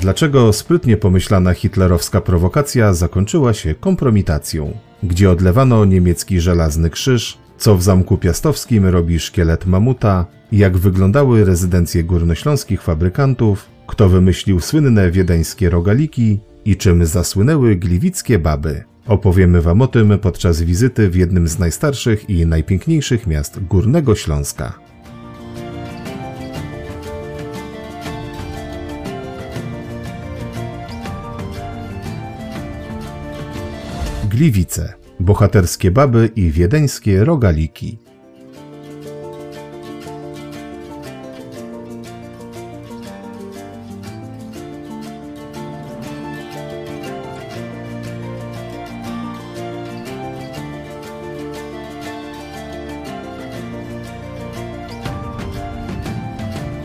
Dlaczego sprytnie pomyślana hitlerowska prowokacja zakończyła się kompromitacją? Gdzie odlewano niemiecki żelazny krzyż? Co w Zamku Piastowskim robi szkielet mamuta? Jak wyglądały rezydencje górnośląskich fabrykantów? Kto wymyślił słynne wiedeńskie rogaliki? I czym zasłynęły gliwickie baby? Opowiemy Wam o tym podczas wizyty w jednym z najstarszych i najpiękniejszych miast Górnego Śląska. Gliwice, bohaterskie baby i wiedeńskie rogaliki.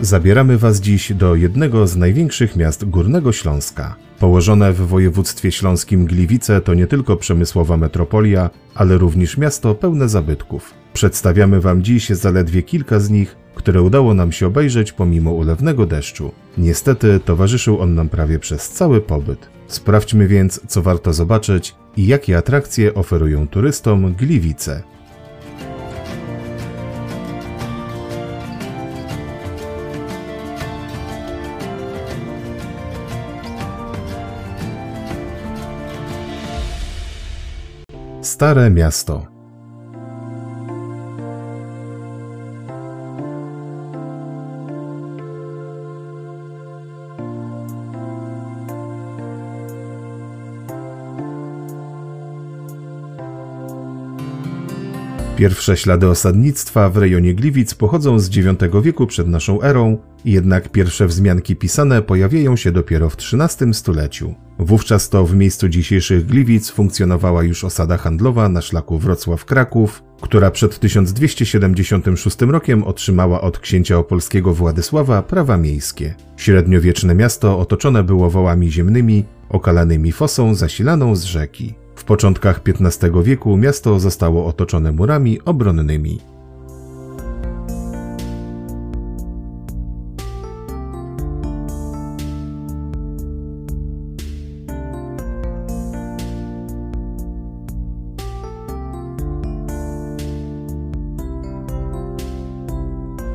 Zabieramy Was dziś do jednego z największych miast Górnego Śląska. Położone w województwie śląskim Gliwice to nie tylko przemysłowa metropolia, ale również miasto pełne zabytków. Przedstawiamy Wam dziś zaledwie kilka z nich, które udało nam się obejrzeć pomimo ulewnego deszczu. Niestety towarzyszył on nam prawie przez cały pobyt. Sprawdźmy więc, co warto zobaczyć i jakie atrakcje oferują turystom Gliwice. Stare Miasto. Pierwsze ślady osadnictwa w rejonie Gliwic pochodzą z IX wieku przed naszą erą, jednak pierwsze wzmianki pisane pojawiają się dopiero w XIII stuleciu. Wówczas to w miejscu dzisiejszych Gliwic funkcjonowała już osada handlowa na szlaku Wrocław-Kraków, która przed 1276 rokiem otrzymała od księcia opolskiego Władysława prawa miejskie. Średniowieczne miasto otoczone było wołami ziemnymi, okalanymi fosą zasilaną z rzeki. W początkach XV wieku miasto zostało otoczone murami obronnymi.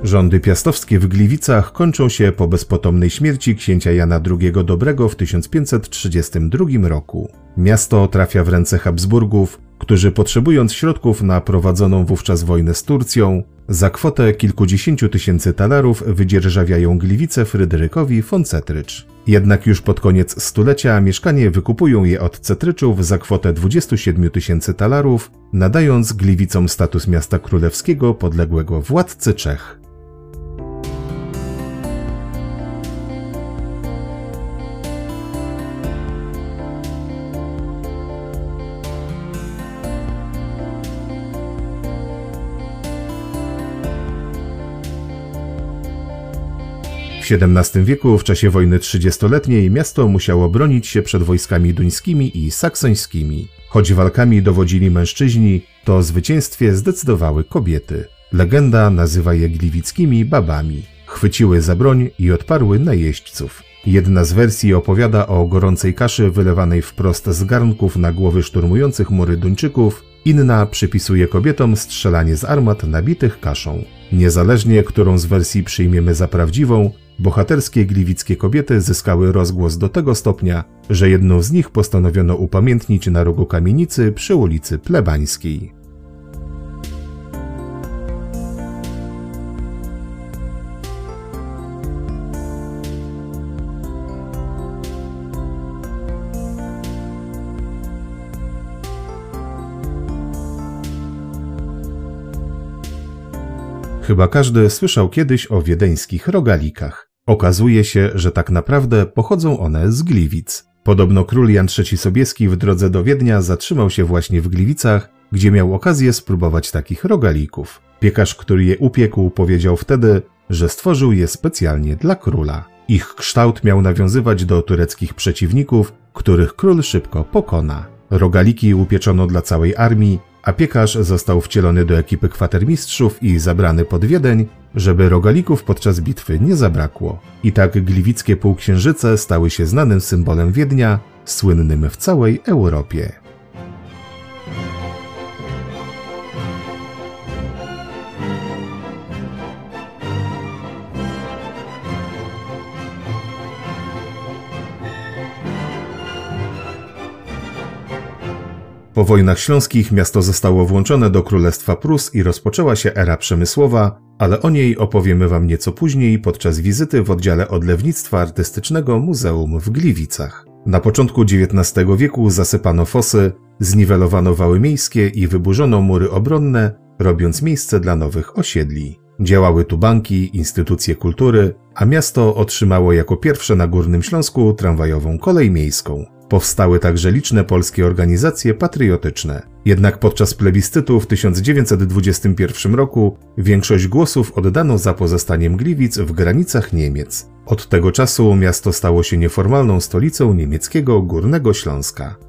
Rządy piastowskie w Gliwicach kończą się po bezpotomnej śmierci księcia Jana II Dobrego w 1532 roku. Miasto trafia w ręce Habsburgów, którzy potrzebując środków na prowadzoną wówczas wojnę z Turcją, za kwotę kilkudziesięciu tysięcy talarów wydzierżawiają Gliwice Fryderykowi von Cetrycz. Jednak już pod koniec stulecia mieszkanie wykupują je od Cetryczów za kwotę 27 tysięcy talarów, nadając Gliwicom status miasta królewskiego podległego władcy Czech. W XVII wieku, w czasie wojny trzydziestoletniej, miasto musiało bronić się przed wojskami duńskimi i saksońskimi. Choć walkami dowodzili mężczyźni, to o zwycięstwie zdecydowały kobiety. Legenda nazywa je gliwickimi babami. Chwyciły za broń i odparły najeźdźców. Jedna z wersji opowiada o gorącej kaszy wylewanej wprost z garnków na głowy szturmujących mury Duńczyków, inna przypisuje kobietom strzelanie z armat nabitych kaszą. Niezależnie, którą z wersji przyjmiemy za prawdziwą, Bohaterskie gliwickie kobiety zyskały rozgłos do tego stopnia, że jedną z nich postanowiono upamiętnić na rogu kamienicy przy ulicy Plebańskiej. Chyba każdy słyszał kiedyś o wiedeńskich rogalikach. Okazuje się, że tak naprawdę pochodzą one z Gliwic. Podobno król Jan III Sobieski w drodze do Wiednia zatrzymał się właśnie w Gliwicach, gdzie miał okazję spróbować takich rogalików. Piekarz, który je upiekł, powiedział wtedy, że stworzył je specjalnie dla króla. Ich kształt miał nawiązywać do tureckich przeciwników, których król szybko pokona. Rogaliki upieczono dla całej armii, a piekarz został wcielony do ekipy kwatermistrzów i zabrany pod Wiedeń, żeby rogalików podczas bitwy nie zabrakło. I tak gliwickie półksiężyce stały się znanym symbolem Wiednia, słynnym w całej Europie. Po wojnach śląskich miasto zostało włączone do Królestwa Prus i rozpoczęła się era przemysłowa, ale o niej opowiemy Wam nieco później podczas wizyty w oddziale odlewnictwa artystycznego Muzeum w Gliwicach. Na początku XIX wieku zasypano fosy, zniwelowano wały miejskie i wyburzono mury obronne, robiąc miejsce dla nowych osiedli. Działały tu banki, instytucje kultury, a miasto otrzymało jako pierwsze na Górnym Śląsku tramwajową kolej miejską. Powstały także liczne polskie organizacje patriotyczne. Jednak podczas plebiscytu w 1921 roku większość głosów oddano za pozostaniem Gliwic w granicach Niemiec. Od tego czasu miasto stało się nieformalną stolicą niemieckiego Górnego Śląska.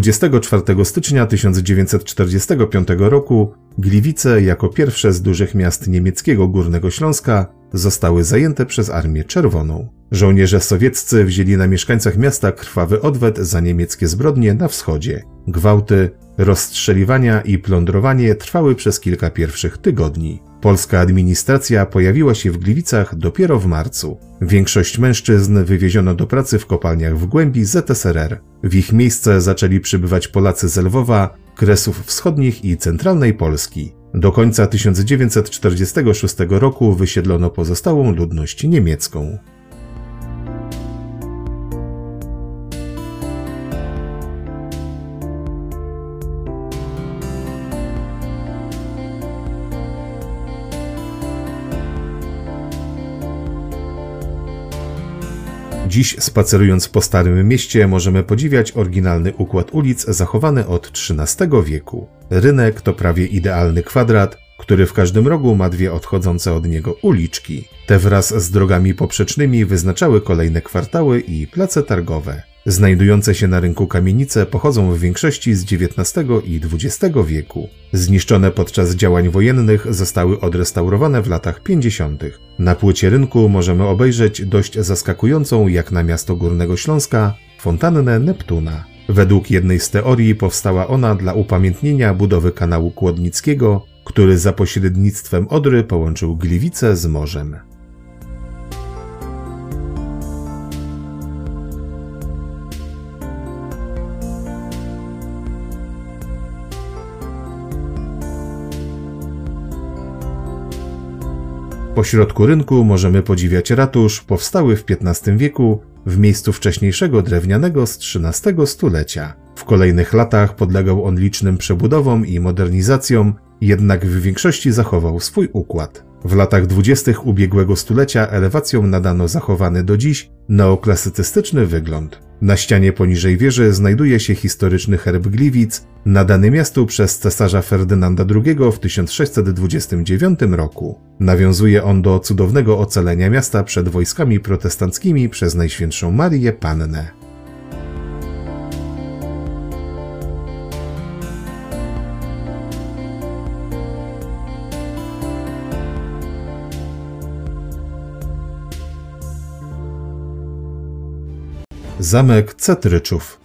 24 stycznia 1945 roku Gliwice, jako pierwsze z dużych miast niemieckiego Górnego Śląska, zostały zajęte przez Armię Czerwoną. Żołnierze sowieccy wzięli na mieszkańcach miasta krwawy odwet za niemieckie zbrodnie na wschodzie. Gwałty, rozstrzeliwania i plądrowanie trwały przez kilka pierwszych tygodni. Polska administracja pojawiła się w Gliwicach dopiero w marcu. Większość mężczyzn wywieziono do pracy w kopalniach w głębi ZSRR. W ich miejsce zaczęli przybywać Polacy z Lwowa, Kresów Wschodnich i centralnej Polski. Do końca 1946 roku wysiedlono pozostałą ludność niemiecką. Dziś spacerując po Starym Mieście możemy podziwiać oryginalny układ ulic zachowany od XIII wieku. Rynek to prawie idealny kwadrat, który w każdym rogu ma dwie odchodzące od niego uliczki. Te wraz z drogami poprzecznymi wyznaczały kolejne kwartały i place targowe. Znajdujące się na rynku kamienice pochodzą w większości z XIX i XX wieku. Zniszczone podczas działań wojennych zostały odrestaurowane w latach 50. Na płycie rynku możemy obejrzeć dość zaskakującą jak na miasto Górnego Śląska fontannę Neptuna. Według jednej z teorii powstała ona dla upamiętnienia budowy kanału Kłodnickiego, który za pośrednictwem Odry połączył Gliwice z morzem. Po środku rynku możemy podziwiać ratusz powstały w XV wieku w miejscu wcześniejszego drewnianego z XIII stulecia. W kolejnych latach podlegał on licznym przebudowom i modernizacjom, jednak w większości zachował swój układ. W latach dwudziestych ubiegłego stulecia elewacjom nadano zachowany do dziś neoklasycystyczny wygląd. Na ścianie poniżej wieży znajduje się historyczny herb Gliwic, nadany miastu przez cesarza Ferdynanda II w 1629 roku. Nawiązuje on do cudownego ocalenia miasta przed wojskami protestanckimi przez Najświętszą Marię Pannę. Zamek Cetryczów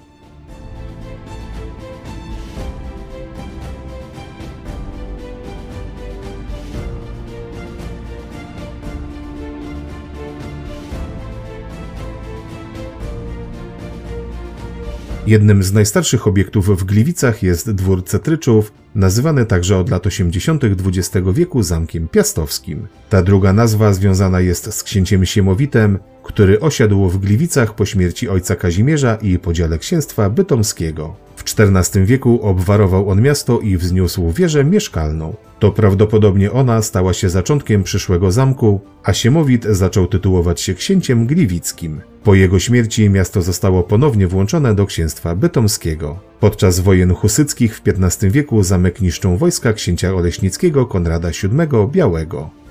Jednym z najstarszych obiektów w Gliwicach jest dwór Cetryczów, nazywany także od lat 80. XX wieku Zamkiem Piastowskim. Ta druga nazwa związana jest z księciem Siemowitem, który osiadł w Gliwicach po śmierci ojca Kazimierza i podziale księstwa bytomskiego. W XIV wieku obwarował on miasto i wzniósł wieżę mieszkalną. To prawdopodobnie ona stała się zaczątkiem przyszłego zamku, a Siemowit zaczął tytułować się księciem gliwickim. Po jego śmierci miasto zostało ponownie włączone do księstwa bytomskiego. Podczas wojen husyckich w XV wieku zamek niszczą wojska księcia oleśnickiego Konrada VII Białego.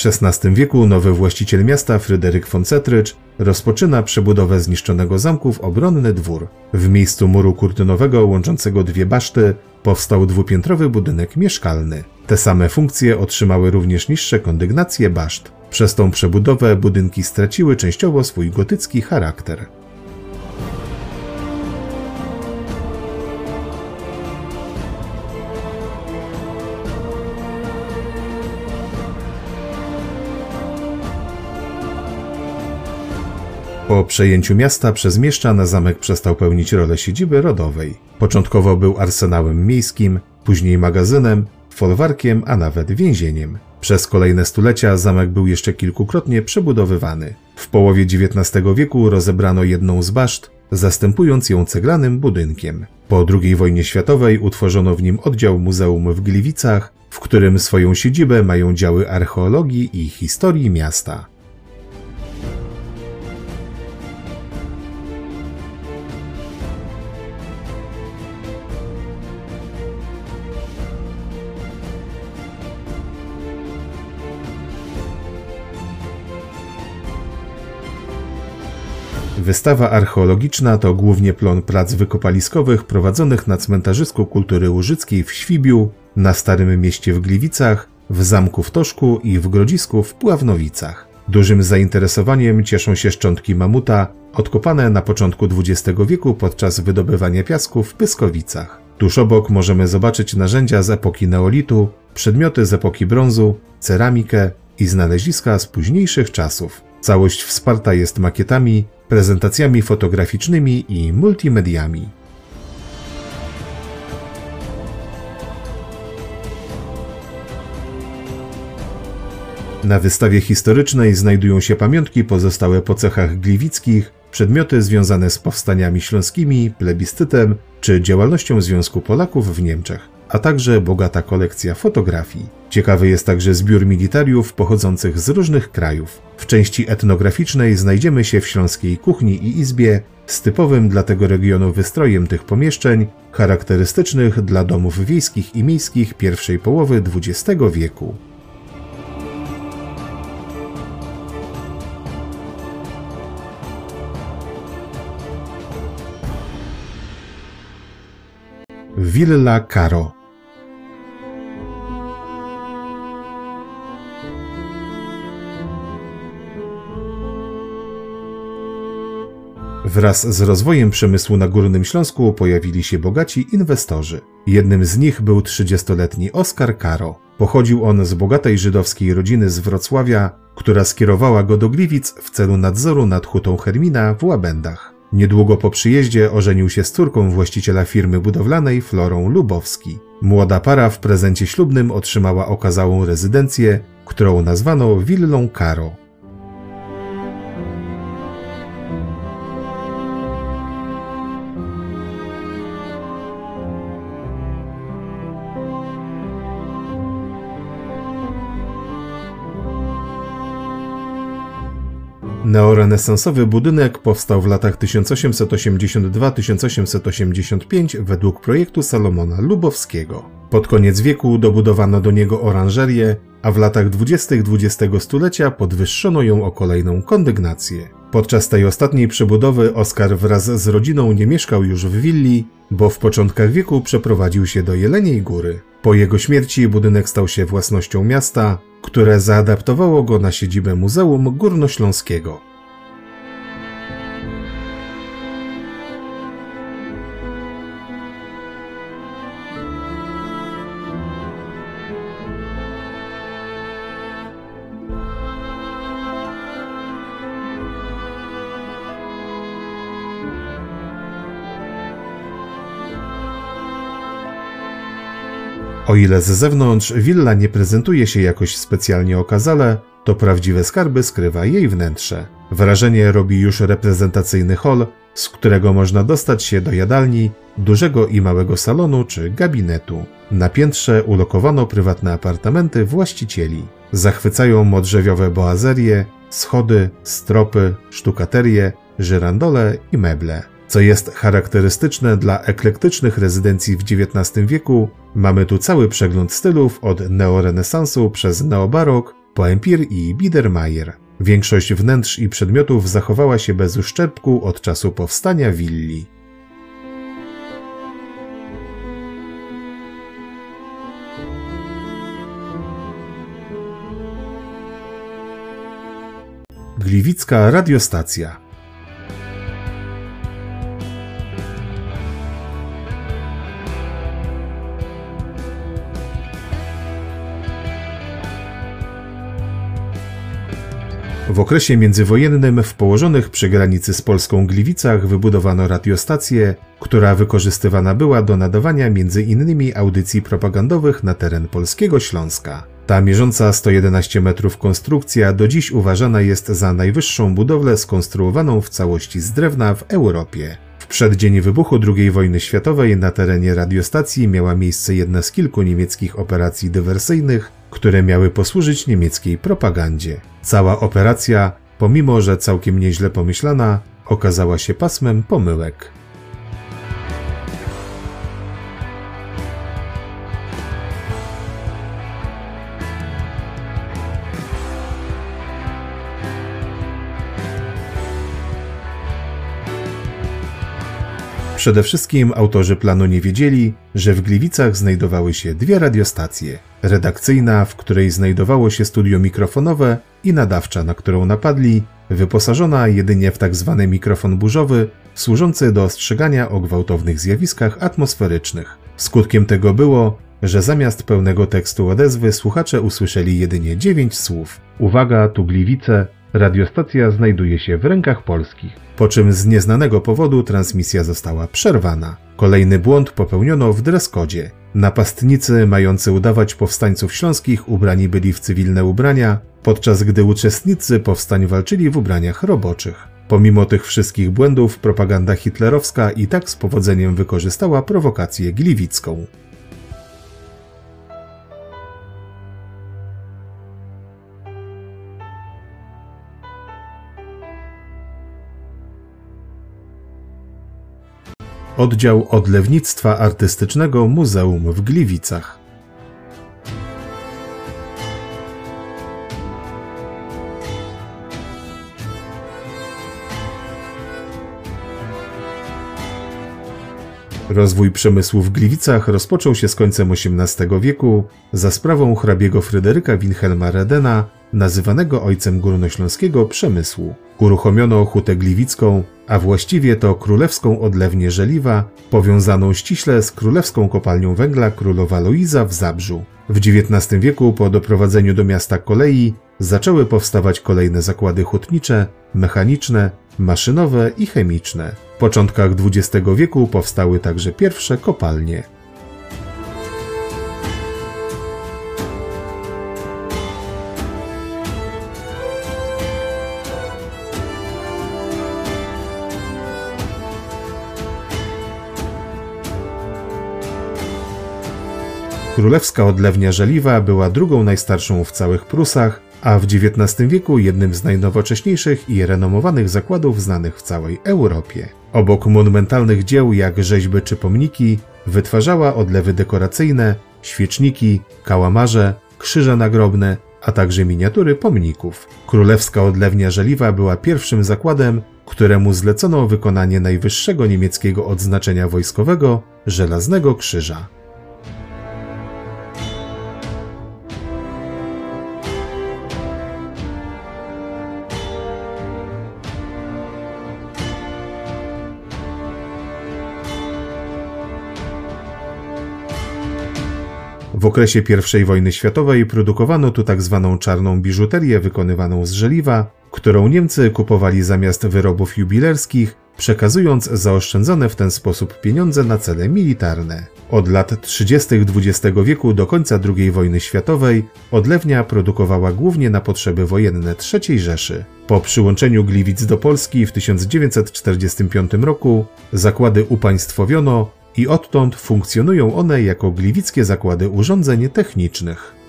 W XVI wieku nowy właściciel miasta Fryderyk von Cetrycz rozpoczyna przebudowę zniszczonego zamku w obronny dwór. W miejscu muru kurtynowego łączącego dwie baszty powstał dwupiętrowy budynek mieszkalny. Te same funkcje otrzymały również niższe kondygnacje baszt. Przez tą przebudowę budynki straciły częściowo swój gotycki charakter. Po przejęciu miasta przez mieszczan zamek przestał pełnić rolę siedziby rodowej. Początkowo był arsenałem miejskim, później magazynem, folwarkiem, a nawet więzieniem. Przez kolejne stulecia zamek był jeszcze kilkukrotnie przebudowywany. W połowie XIX wieku rozebrano jedną z baszt, zastępując ją ceglanym budynkiem. Po II wojnie światowej utworzono w nim oddział muzeum w Gliwicach, w którym swoją siedzibę mają działy archeologii i historii miasta. Wystawa archeologiczna to głównie plon prac wykopaliskowych prowadzonych na cmentarzysku kultury łużyckiej w Świbiu, na Starym Mieście w Gliwicach, w Zamku w Toszku i w Grodzisku w Pławnowicach. Dużym zainteresowaniem cieszą się szczątki mamuta, odkopane na początku XX wieku podczas wydobywania piasku w Pyskowicach. Tuż obok możemy zobaczyć narzędzia z epoki neolitu, przedmioty z epoki brązu, ceramikę i znaleziska z późniejszych czasów. Całość wsparta jest makietami, prezentacjami fotograficznymi i multimediami. Na wystawie historycznej znajdują się pamiątki pozostałe po cechach gliwickich, przedmioty związane z powstaniami śląskimi, plebiscytem czy działalnością Związku Polaków w Niemczech a także bogata kolekcja fotografii. Ciekawy jest także zbiór militariów pochodzących z różnych krajów. W części etnograficznej znajdziemy się w śląskiej kuchni i izbie z typowym dla tego regionu wystrojem tych pomieszczeń, charakterystycznych dla domów wiejskich i miejskich pierwszej połowy XX wieku. Villa Caro Wraz z rozwojem przemysłu na Górnym Śląsku pojawili się bogaci inwestorzy. Jednym z nich był 30-letni Oskar Karo. Pochodził on z bogatej żydowskiej rodziny z Wrocławia, która skierowała go do Gliwic w celu nadzoru nad hutą Hermina w Łabędach. Niedługo po przyjeździe ożenił się z córką właściciela firmy budowlanej Florą Lubowski. Młoda para w prezencie ślubnym otrzymała okazałą rezydencję, którą nazwano Willą Karo. Neorenesansowy budynek powstał w latach 1882-1885 według projektu Salomona Lubowskiego. Pod koniec wieku dobudowano do niego oranżerię, a w latach 20. XX stulecia podwyższono ją o kolejną kondygnację. Podczas tej ostatniej przebudowy Oskar wraz z rodziną nie mieszkał już w willi, bo w początkach wieku przeprowadził się do Jeleniej Góry. Po jego śmierci budynek stał się własnością miasta, które zaadaptowało go na siedzibę Muzeum Górnośląskiego. Ile z zewnątrz willa nie prezentuje się jakoś specjalnie okazale, to prawdziwe skarby skrywa jej wnętrze. Wrażenie robi już reprezentacyjny hol, z którego można dostać się do jadalni, dużego i małego salonu czy gabinetu. Na piętrze ulokowano prywatne apartamenty właścicieli. Zachwycają modrzewiowe boazerie, schody, stropy, sztukaterie, żyrandole i meble. Co jest charakterystyczne dla eklektycznych rezydencji w XIX wieku, mamy tu cały przegląd stylów od neorenesansu przez neobarok po empir i Biedermeier. Większość wnętrz i przedmiotów zachowała się bez uszczerbku od czasu powstania willi. Gliwicka radiostacja W okresie międzywojennym w położonych przy granicy z Polską Gliwicach wybudowano radiostację, która wykorzystywana była do nadawania m.in. audycji propagandowych na teren polskiego Śląska. Ta mierząca 111 metrów konstrukcja do dziś uważana jest za najwyższą budowlę skonstruowaną w całości z drewna w Europie. W przeddzień wybuchu II wojny światowej na terenie radiostacji miała miejsce jedna z kilku niemieckich operacji dywersyjnych, które miały posłużyć niemieckiej propagandzie. Cała operacja, pomimo że całkiem nieźle pomyślana, okazała się pasmem pomyłek. Przede wszystkim autorzy planu nie wiedzieli, że w Gliwicach znajdowały się dwie radiostacje. Redakcyjna, w której znajdowało się studio mikrofonowe i nadawcza, na którą napadli, wyposażona jedynie w tzw. Tak mikrofon burzowy, służący do ostrzegania o gwałtownych zjawiskach atmosferycznych. Skutkiem tego było, że zamiast pełnego tekstu odezwy słuchacze usłyszeli jedynie dziewięć słów. Uwaga, tu Gliwice, radiostacja znajduje się w rękach polskich. Po czym z nieznanego powodu transmisja została przerwana. Kolejny błąd popełniono w dreskodzie. Napastnicy mający udawać powstańców śląskich ubrani byli w cywilne ubrania, podczas gdy uczestnicy powstań walczyli w ubraniach roboczych. Pomimo tych wszystkich błędów, propaganda hitlerowska i tak z powodzeniem wykorzystała prowokację gliwicką. Oddział Odlewnictwa Artystycznego Muzeum w Gliwicach. Rozwój przemysłu w Gliwicach rozpoczął się z końcem XVIII wieku za sprawą hrabiego Fryderyka Wilhelma Redena, nazywanego ojcem górnośląskiego przemysłu. Uruchomiono hutę gliwicką, a właściwie to królewską odlewnię żeliwa, powiązaną ściśle z królewską kopalnią węgla królowa Luiza w Zabrzu. W XIX wieku po doprowadzeniu do miasta kolei zaczęły powstawać kolejne zakłady hutnicze, mechaniczne, maszynowe i chemiczne. Początkach XX wieku powstały także pierwsze kopalnie. Królewska odlewnia żeliwa była drugą najstarszą w całych Prusach, a w XIX wieku jednym z najnowocześniejszych i renomowanych zakładów znanych w całej Europie. Obok monumentalnych dzieł jak rzeźby czy pomniki, wytwarzała odlewy dekoracyjne, świeczniki, kałamarze, krzyże nagrobne, a także miniatury pomników. Królewska Odlewnia Żeliwa była pierwszym zakładem, któremu zlecono wykonanie najwyższego niemieckiego odznaczenia wojskowego Żelaznego Krzyża. W okresie I wojny światowej produkowano tu tzw. Tak czarną biżuterię wykonywaną z żeliwa, którą Niemcy kupowali zamiast wyrobów jubilerskich przekazując zaoszczędzone w ten sposób pieniądze na cele militarne. Od lat 30. XX wieku do końca II wojny światowej odlewnia produkowała głównie na potrzeby wojenne III Rzeszy. Po przyłączeniu Gliwic do Polski w 1945 roku zakłady upaństwowiono i odtąd funkcjonują one jako gliwickie zakłady urządzeń technicznych.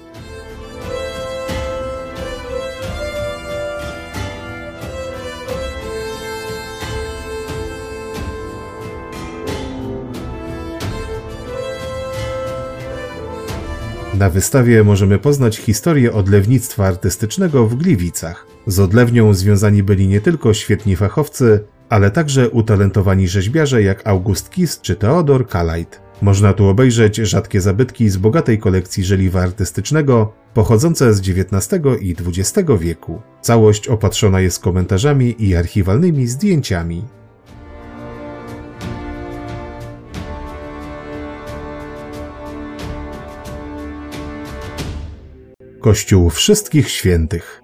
Na wystawie możemy poznać historię odlewnictwa artystycznego w Gliwicach. Z odlewnią związani byli nie tylko świetni fachowcy, ale także utalentowani rzeźbiarze jak August Kiss czy Theodor Kalajt. Można tu obejrzeć rzadkie zabytki z bogatej kolekcji żeliwa artystycznego, pochodzące z XIX i XX wieku. Całość opatrzona jest komentarzami i archiwalnymi zdjęciami. Kościół Wszystkich Świętych.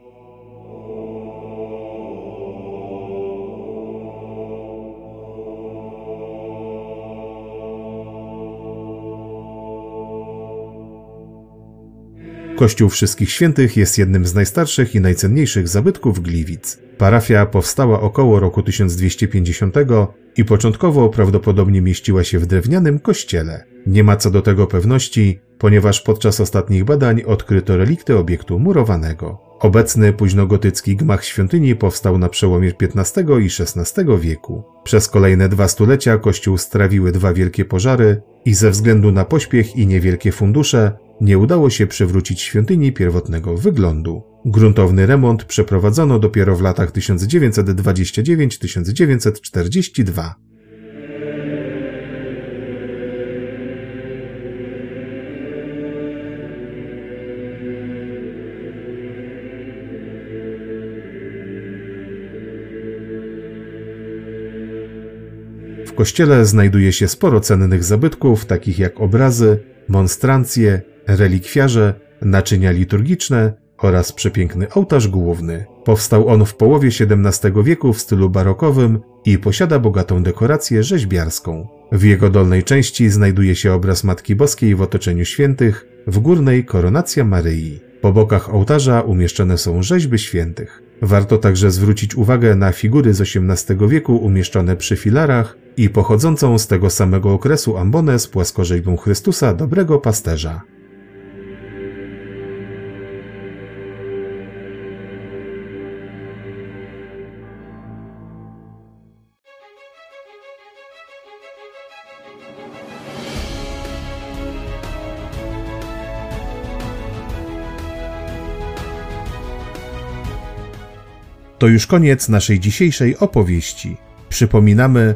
Kościół Wszystkich Świętych jest jednym z najstarszych i najcenniejszych zabytków Gliwic. Parafia powstała około roku 1250 i początkowo prawdopodobnie mieściła się w drewnianym kościele. Nie ma co do tego pewności, ponieważ podczas ostatnich badań odkryto relikty obiektu murowanego. Obecny późnogotycki gmach świątyni powstał na przełomie XV i XVI wieku. Przez kolejne dwa stulecia kościół strawiły dwa wielkie pożary i ze względu na pośpiech i niewielkie fundusze nie udało się przywrócić świątyni pierwotnego wyglądu. Gruntowny remont przeprowadzono dopiero w latach 1929-1942. Kościele znajduje się sporo cennych zabytków, takich jak obrazy, monstrancje, relikwiarze, naczynia liturgiczne oraz przepiękny ołtarz główny. Powstał on w połowie XVII wieku w stylu barokowym i posiada bogatą dekorację rzeźbiarską. W jego dolnej części znajduje się obraz Matki Boskiej w otoczeniu świętych, w górnej koronacja Maryi. Po bokach ołtarza umieszczone są rzeźby świętych. Warto także zwrócić uwagę na figury z XVIII wieku umieszczone przy filarach i pochodzącą z tego samego okresu ambonę z płaskorzeźbą Chrystusa Dobrego Pasterza. To już koniec naszej dzisiejszej opowieści. Przypominamy,